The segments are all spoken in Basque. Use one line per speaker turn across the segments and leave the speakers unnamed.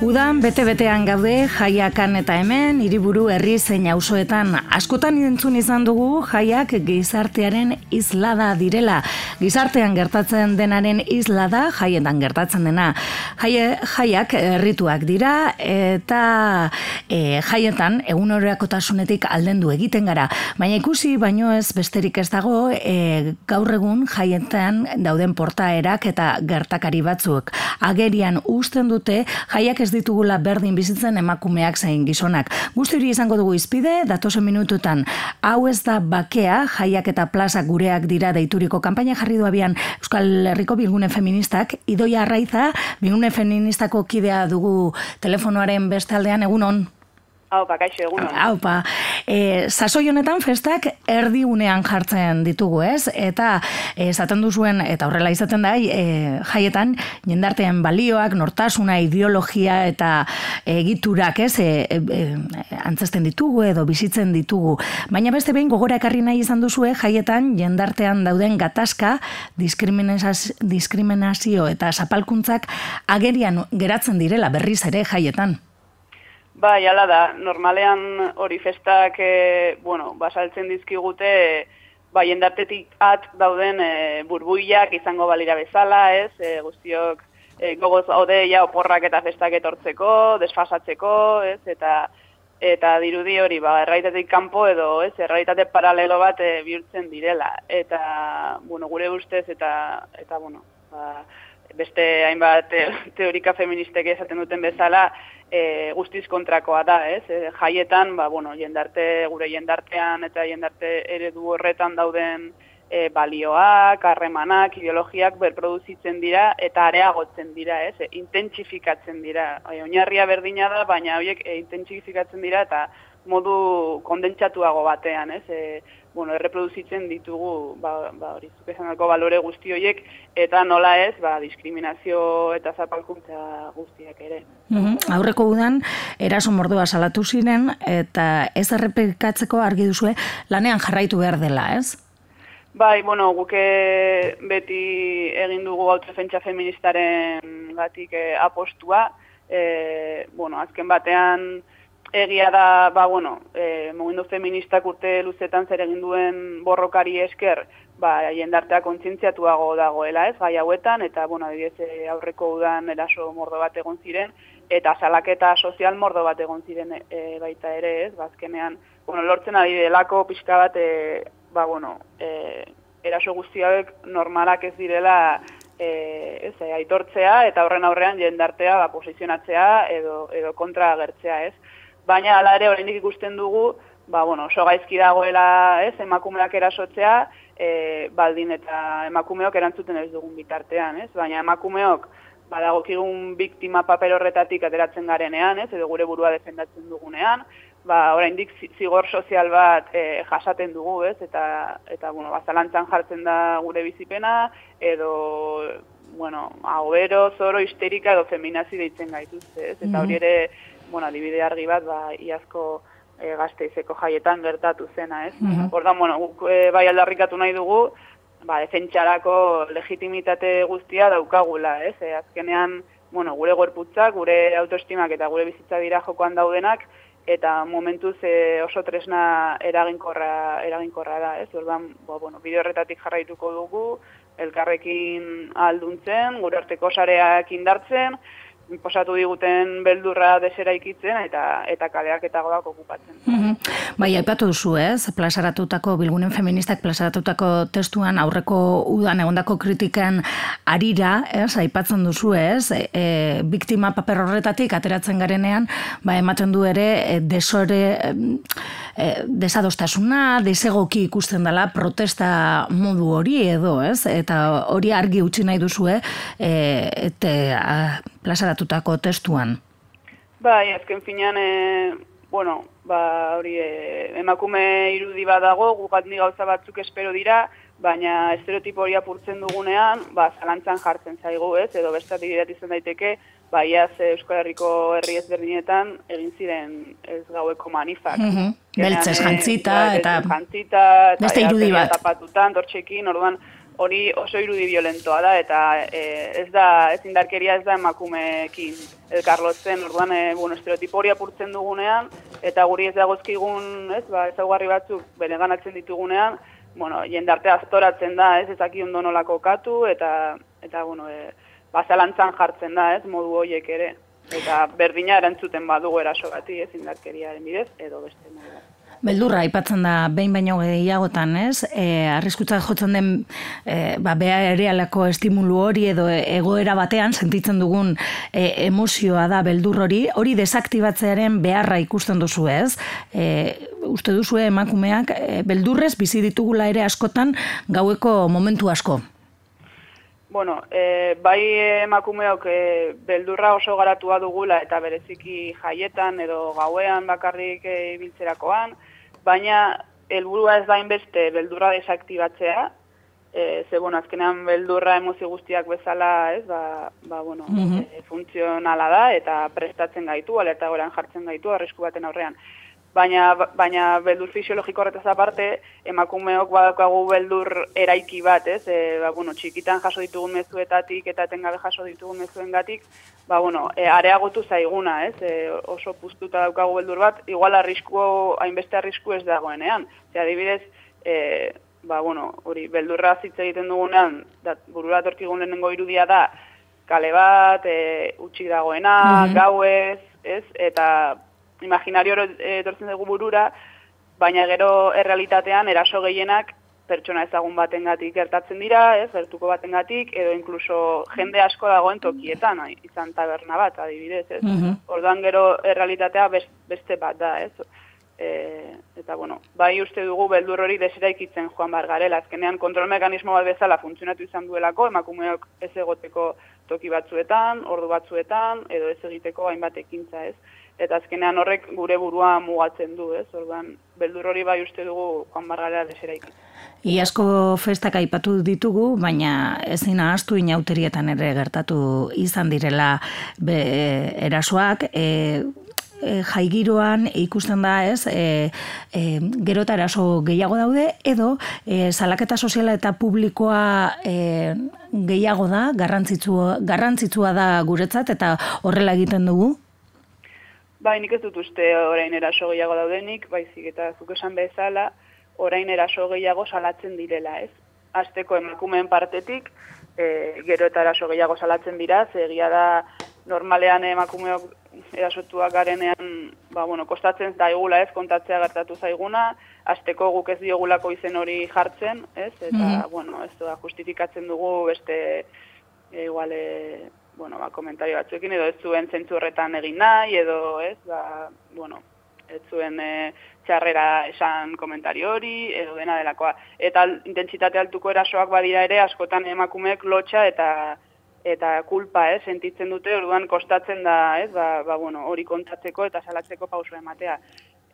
Udan bete-betean gaude jaiakan eta hemen hiriburu herri zein auzoetan askotan entzun izan dugu jaiak gizartearen islada direla. Gizartean gertatzen denaren islada jaietan gertatzen dena. Jaie, jaiak errituak dira eta e, jaietan egun tasunetik aldendu egiten gara. Baina ikusi baino ez besterik ez dago e, gaur egun jaietan dauden portaerak eta gertakari batzuk. Agerian usten dute jaiak ez ditugula berdin bizitzen emakumeak zein gizonak. Guzti hori izango dugu izpide, datosen minututan, hau ez da bakea, jaiak eta plaza gureak dira deituriko kanpaina jarri duabian Euskal Herriko Bilgune Feministak, idoia arraiza, Bilgune Feministako kidea dugu telefonoaren beste aldean, egunon?
Haupa, kaixo, egun.
Haupa, e, sasoi honetan festak erdigunean jartzen ditugu, ez? Eta esaten duzuen, eta horrela izaten da, e, jaietan, jendartean balioak, nortasuna, ideologia eta egiturak, ez? E, e, e, antzesten ditugu edo bizitzen ditugu. Baina beste behin gogora ekarri nahi izan duzue, jaietan, jendartean dauden gatazka, diskriminazio eta zapalkuntzak agerian geratzen direla berriz ere jaietan.
Bai, ala da, normalean hori festak, e, bueno, basaltzen dizkigute, bai, endartetik at dauden e, burbuiak izango balira bezala, ez, e, guztiok e, gogoz haude ja oporrak eta festak etortzeko, desfasatzeko, ez, eta eta dirudi hori, ba, erraitetik kanpo edo, ez, erraitate paralelo bat e, bihurtzen direla. Eta, bueno, gure ustez, eta, eta bueno, ba, beste hainbat teorika feministek esaten duten bezala, e, guztiz kontrakoa da, ez? E, jaietan, ba, bueno, jendarte, gure jendartean eta jendarte eredu horretan dauden e, balioak, harremanak, ideologiak berproduzitzen dira eta areagotzen dira, ez? E, intentsifikatzen dira. E, oinarria berdina da, baina horiek e, intentsifikatzen dira eta modu kondentsatuago batean, ez? E, bueno, erreproduzitzen ditugu, ba, ba hori, zuke balore guzti horiek, eta nola ez, ba, diskriminazio eta zapalkuntza guztiak ere.
Mm Aurreko udan, eraso mordua salatu ziren, eta ez errepikatzeko argi duzue, lanean jarraitu behar dela, ez?
Bai, bueno, guke beti egin dugu autofentsa feministaren gatik eh, apostua, eh, bueno, azken batean, egia da, ba, bueno, e, mugimendu feministak urte luzetan zer egin duen borrokari esker, ba, jendartea kontzientziatuago dagoela, ez, gai hauetan, eta, bueno, adibidez, e, aurreko udan eraso mordo bat egon ziren, eta salaketa sozial mordo bat egon ziren e, baita ere, ez, bazkenean, ba, bueno, lortzen ari delako pixka bat, e, ba, bueno, e, eraso guztiak normalak ez direla, e, ez, e, aitortzea, eta horren aurrean jendartea, ba, posizionatzea, edo, edo kontra agertzea, ez, baina hala ere oraindik ikusten dugu, ba bueno, oso gaizki dagoela, ez, emakumeak erasotzea, e, baldin eta emakumeok erantzuten ez dugun bitartean, ez? Baina emakumeok badagokigun biktima paper horretatik ateratzen garenean, ez, edo gure burua defendatzen dugunean, ba oraindik zigor sozial bat e, jasaten dugu, ez? Eta eta bueno, bazalantzan jartzen da gure bizipena edo bueno, ahobero, zoro, histerika edo feminazi deitzen gaituzte, ez? Eta mhm. hori ere bueno, adibide argi bat, ba, iazko e, gazteizeko jaietan gertatu zena, ez? Mm -hmm. bueno, guk e, bai aldarrikatu nahi dugu, ba, efentxarako legitimitate guztia daukagula, ez? E, azkenean, bueno, gure gorputzak, gure autoestimak eta gure bizitza dira jokoan daudenak, eta momentuz e, oso tresna eraginkorra, eraginkorra da, ez? Ordan, ba, bueno, bideo horretatik jarraituko dugu, elkarrekin alduntzen, gure arteko sareak indartzen, posatu diguten beldurra desera ikitzen eta eta kaleak eta godak okupatzen.
Mm Bai, aipatu duzu ez, plazaratutako bilgunen feministak plazaratutako testuan aurreko udan egondako kritikan arira, ez, aipatzen duzu ez, e, e, biktima paper horretatik ateratzen garenean, ba, ematen du ere e, desore, e, desadostasuna, desegoki ikusten dela protesta modu hori edo, ez, eta hori argi utzi nahi duzu, e, eta plazaratutako testuan?
Bai, azken finean, e, bueno, ba, hori, e, emakume irudi badago, gugat ni gauza batzuk espero dira, baina estereotipo hori apurtzen dugunean, ba, zalantzan jartzen zaigu, ez, edo beste izan daiteke, ba, iaz Euskal Herriko herri ezberdinetan egin ziren ez gaueko manifak. Mm
-hmm. Beltzez jantzita,
bai,
eta...
Jantzita,
beste irudi bat.
Tapatutan, dortxekin, orduan, hori oso irudi violentoa da, eta e, ez da, ez indarkeria ez da emakumeekin elkarlotzen, orduan, e, bueno, estereotipo hori apurtzen dugunean, eta guri ez dagozkigun, ez, ba, ezaugarri batzuk bere ganatzen ditugunean, bueno, jendarte aztoratzen da, ez, ezaki ondo nolako katu, eta, eta bueno, e, bazalantzan jartzen da, ez, modu horiek ere. Eta berdina erantzuten badugu eraso bati, ez indarkeriaren bidez, edo beste modu.
Beldurra aipatzen da behin baino gehiagotan, ez? E, arriskutza jotzen den e, ba, beha estimulu hori edo egoera batean sentitzen dugun e, emozioa da beldur hori, hori desaktibatzearen beharra ikusten duzu, ez? E, uste duzu emakumeak e, beldurrez bizi ditugula ere askotan gaueko momentu asko.
Bueno, e, bai emakumeok e, beldurra oso garatua dugula eta bereziki jaietan edo gauean bakarrik e, ibiltzerakoan, baina helburua ez da inbeste beldurra desaktibatzea, e, ze bueno, azkenean beldurra emozio guztiak bezala, ez, ba, ba bueno, mm funtzionala da eta prestatzen gaitu, alerta goran jartzen gaitu arrisku baten aurrean. Baina, baina beldur fisiologiko horretaz aparte, emakumeok badaukagu beldur eraiki bat, ez? E, ba, bueno, txikitan jaso ditugun mezuetatik eta etengabe jaso ditugun mezuengatik, ba, bueno, e, areagotu zaiguna, ez? E, oso puztuta daukagu beldur bat, igual arrisku, hainbeste arrisku ez dagoenean. Zer, adibidez, e, ba, bueno, hori, beldurra zitze egiten dugunean, da, burura torkigun lehenengo irudia da, kale bat, e, utxik dagoena, mm gauez, ez? Eta imaginario etortzen dugu burura, baina gero errealitatean eraso gehienak pertsona ezagun batengatik gertatzen dira, ez, gertuko batengatik edo inkluso jende asko dagoen tokietan, izan taberna bat, adibidez, ez. Mm Orduan gero errealitatea beste bat da, ez. E, eta bueno, bai uste dugu beldur hori deseraikitzen joan bar garela, azkenean kontrol mekanismo bat bezala funtzionatu izan duelako, emakumeok ez egoteko toki batzuetan, ordu batzuetan, edo ez egiteko hainbat ekintza, ez eta azkenean horrek gure burua mugatzen du, ez? Orduan, beldur hori bai uste dugu Juan Bargara deseraik.
Iazko festak aipatu ditugu, baina ezin ahaztu inauterietan ere gertatu izan direla be, erasoak, e, e, jaigiroan ikusten da ez, e, e, gero eta eraso gehiago daude, edo e, salaketa soziala eta publikoa e, gehiago da, garrantzitsua, garrantzitsua da guretzat, eta horrela egiten dugu?
Bai, nik ez dut uste orain eraso gehiago daudenik, baizik eta zuk esan bezala, orain eraso gehiago salatzen direla, ez? Azteko emakumeen partetik, e, gero eta eraso gehiago salatzen dira, egia da normalean emakumeok erasotuak garenean, ba, bueno, kostatzen da egula ez, kontatzea gertatu zaiguna, azteko guk ez diogulako izen hori jartzen, ez? Eta, mm bueno, ez da, justifikatzen dugu beste, e, igual, e, bueno, ba, komentario batzuekin, edo ez zuen zentzu horretan egin nahi, edo ez, ba, bueno, ez zuen e, txarrera esan komentario hori, edo dena delakoa. Eta intentsitate altuko erasoak badira ere, askotan emakumeek lotxa eta eta kulpa, eh, sentitzen dute, orduan kostatzen da, ez, ba, ba, bueno, hori kontatzeko eta salatzeko pauso ematea.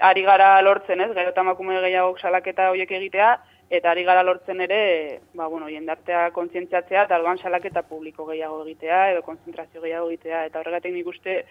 Ari gara lortzen, ez, gero eta emakume gehiago salaketa horiek egitea, eta ari gara lortzen ere, ba, bueno, jendartea kontzientziatzea, eta algoan salaketa publiko gehiago egitea, edo konzentrazio gehiago egitea, eta horregatik nik uste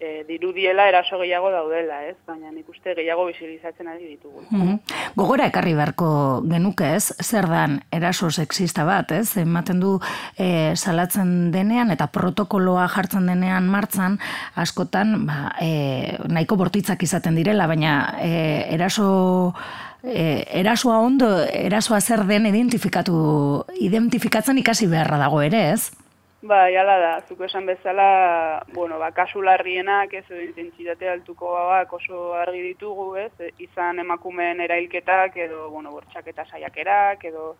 e, dirudiela eraso gehiago daudela, ez? Baina nik uste gehiago bisilizatzen ari ditugu.
Mm Gogora ekarri beharko genuke ez, zer dan eraso sexista bat, ez? Ematen du e, salatzen denean eta protokoloa jartzen denean martzan, askotan, ba, e, nahiko bortitzak izaten direla, baina e, eraso e, erasoa ondo, erasoa zer den identifikatu, identifikatzen ikasi beharra dago ere, ez?
Ba, jala da, zuko esan bezala, bueno, ba, kasu larrienak, ez, intentsitate altuko bak oso argi ditugu, ez, izan emakumeen erailketak, edo, bueno, bortxaketa saiakerak, edo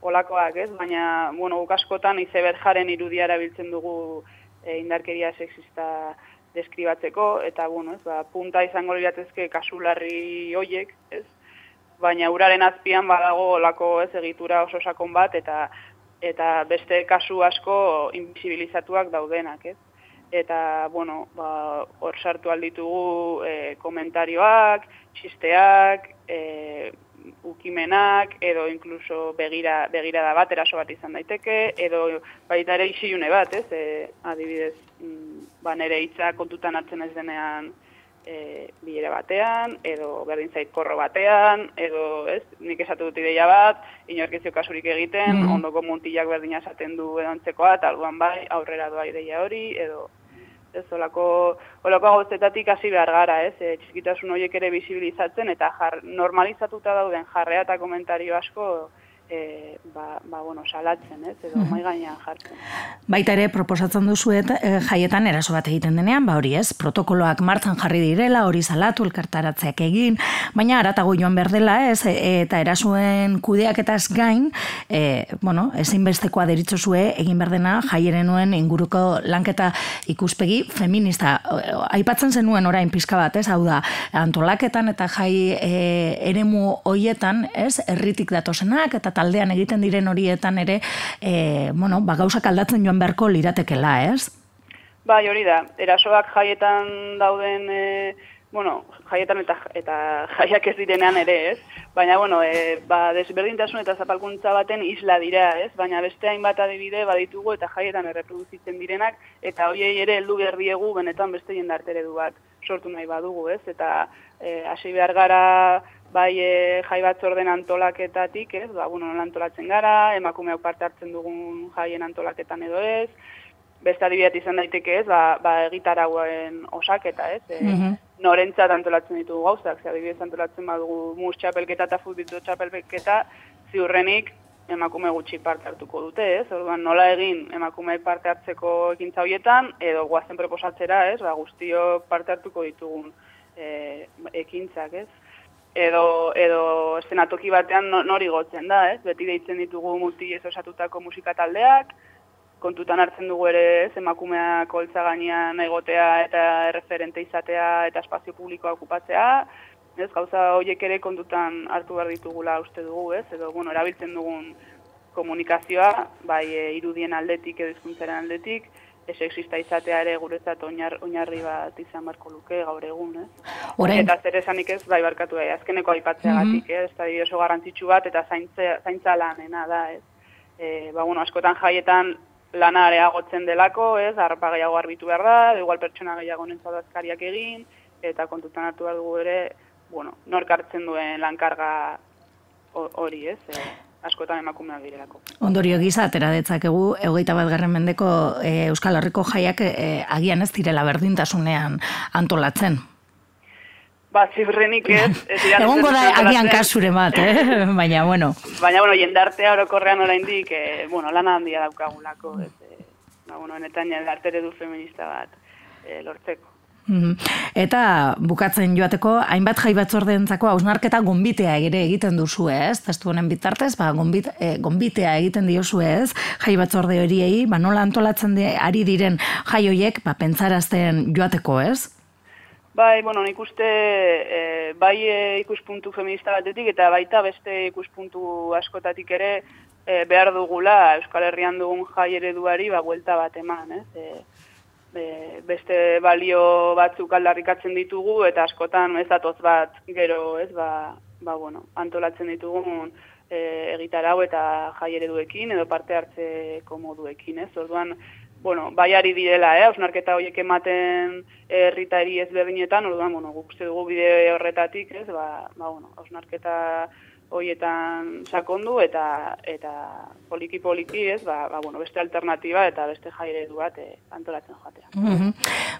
olakoak, ez, baina, bueno, ukaskotan izeber jaren irudiara biltzen dugu e, indarkeria sexista deskribatzeko, eta, bueno, ez, ba, punta izango liratezke kasu larri hoiek, ez, baina uraren azpian badago olako ez egitura oso sakon bat eta eta beste kasu asko invisibilizatuak daudenak, ez? Eta, bueno, ba, hor sartu alditugu e, komentarioak, txisteak, e, ukimenak, edo inkluso begira, begira da bat, eraso bat izan daiteke, edo baita ere isilune bat, ez? E, adibidez, mm, ba, nere hitza kontutan hartzen ez denean e, bilera batean, edo berdin zait korro batean, edo ez, nik esatu dut ideia bat, inorkezio kasurik egiten, mm -hmm. ondoko muntilak berdina esaten du edontzekoa, eta alduan bai, aurrera doa ideia hori, edo ez olako, olako goztetatik hasi behar gara, ez, e, txikitasun horiek ere bizibilizatzen, eta jar, normalizatuta dauden jarrea eta komentario asko, e, ba, ba, bueno, salatzen, ez, edo mai gainean jartzen.
Baita ere, proposatzen duzu eta e, jaietan eraso bat egiten denean, ba hori ez, protokoloak martzan jarri direla, hori salatu, elkartaratzeak egin, baina aratago joan berdela, ez, e, eta erasuen kudeak eta gain, e, bueno, ezinbestekoa deritzo zue, egin berdena jaieren nuen inguruko lanketa ikuspegi feminista. Aipatzen zenuen orain pizka bat, ez, hau da, antolaketan eta jai e, eremu hoietan, ez, erritik datosenak, eta taldean egiten diren horietan ere, e, bueno, ba, gauzak aldatzen joan beharko liratekela, ez?
Bai, hori da, erasoak jaietan dauden, e, bueno, jaietan eta, eta jaiak ez direnean ere, ez? Baina, bueno, e, ba, desberdintasun eta zapalkuntza baten isla dira, ez? Baina beste hainbat adibide baditugu eta jaietan erreproduzitzen direnak, eta horiei ere heldu berdiegu benetan beste jendartere du bat sortu nahi badugu, ez? Eta e, hasi behar gara bai e, jai batzorden antolaketatik, ez, ba, bueno, antolatzen gara, emakumeak parte hartzen dugun jaien antolaketan edo ez, beste adibidez izan daiteke ez, ba, ba egitaragoen osaketa ez, e, mm norentzat antolatzen ditugu gauzak, ze adibidez antolatzen badugu mus txapelketa eta futbitu txapelketa, ziurrenik emakume gutxi parte hartuko dute, ez? Orduan nola egin emakume parte hartzeko ekintza horietan edo goazen proposatzera, ez? Ba, guztiok parte hartuko ditugun e, ekintzak, ez? Edo, edo eszenatoki batean nori gotzen da, ez? Beti deitzen ditugu multi ez osatutako musika taldeak, kontutan hartzen dugu ere ez, emakumeak holtza gainean egotea eta erreferente izatea eta espazio publikoa okupatzea, ez? Gauza horiek ere kontutan hartu behar ditugula uste dugu, ez? Edo, bueno, erabiltzen dugun komunikazioa, bai e, irudien aldetik edo izkuntzaren aldetik, sexista izatea ere guretzat oinar, oinarri bat izan barko luke gaur egun, eh? Orain... Eta zer esanik ez, bai barkatu bai, azkeneko aipatzea mm -hmm. ez da oso garrantzitsu bat, eta zaintza, zaintza lanena da, ez? E, ba, bueno, askotan jaietan lana areagotzen delako, ez? Arpa gehiago arbitu behar da, igual pertsona gehiago nentzat azkariak egin, eta kontutan hartu behar dugu ere, bueno, nork hartzen duen lankarga hori, ez? E, askotan emakumeak direlako.
Ondorio gisa, atera egoita bat garren mendeko e, Euskal Herriko jaiak e, agian ez direla berdintasunean antolatzen.
Ba, zibrrenik ez.
Egon goda agian kasure bat, eh? baina, bueno.
Baina, bueno, jendartea orokorrean oraindik, eh, bueno, lana handia daukagulako, ez, eh, ba, bueno, netan jendartere du feminista bat eh, lortzeko.
Mhm. Eta bukatzen joateko, hainbat jai batzordeentzako hausnarketa gombitea ere egiten duzu ez, testu honen bitartez, ba, gombit, e, gombitea egiten diozu ez, jai batzorde horiei, ba, nola antolatzen di, ari diren jai horiek, ba, pentsarazten joateko ez?
Bai, bueno, nik uste, e, bai e, ikuspuntu feminista batetik, eta baita beste ikuspuntu askotatik ere, e, behar dugula Euskal Herrian dugun jai ereduari, ba, buelta bat eman, ez? E, e, beste balio batzuk aldarrikatzen ditugu eta askotan ez datoz bat gero, ez, ba, ba bueno, antolatzen ditugun e, egitarau eta jai ereduekin edo parte hartzeko moduekin, ez? Orduan, bueno, baiari direla, eh, ausnarketa horiek ematen herritari ezberdinetan, orduan, bueno, guk dugu bide horretatik, ez? Ba, ba bueno, ausnarketa hoietan sakondu eta eta poliki poliki, ez? Ba, ba, bueno, beste alternativa eta beste jaire du bat eh, antolatzen joatea.
Mm -hmm.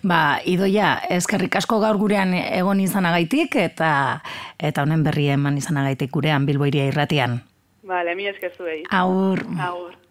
Ba, idoia, eskerrik asko gaur gurean egon izanagaitik eta eta honen berri eman izanagaitik gurean Bilboiria irratian.
Vale, mi eskerzu
Aur.
Aur.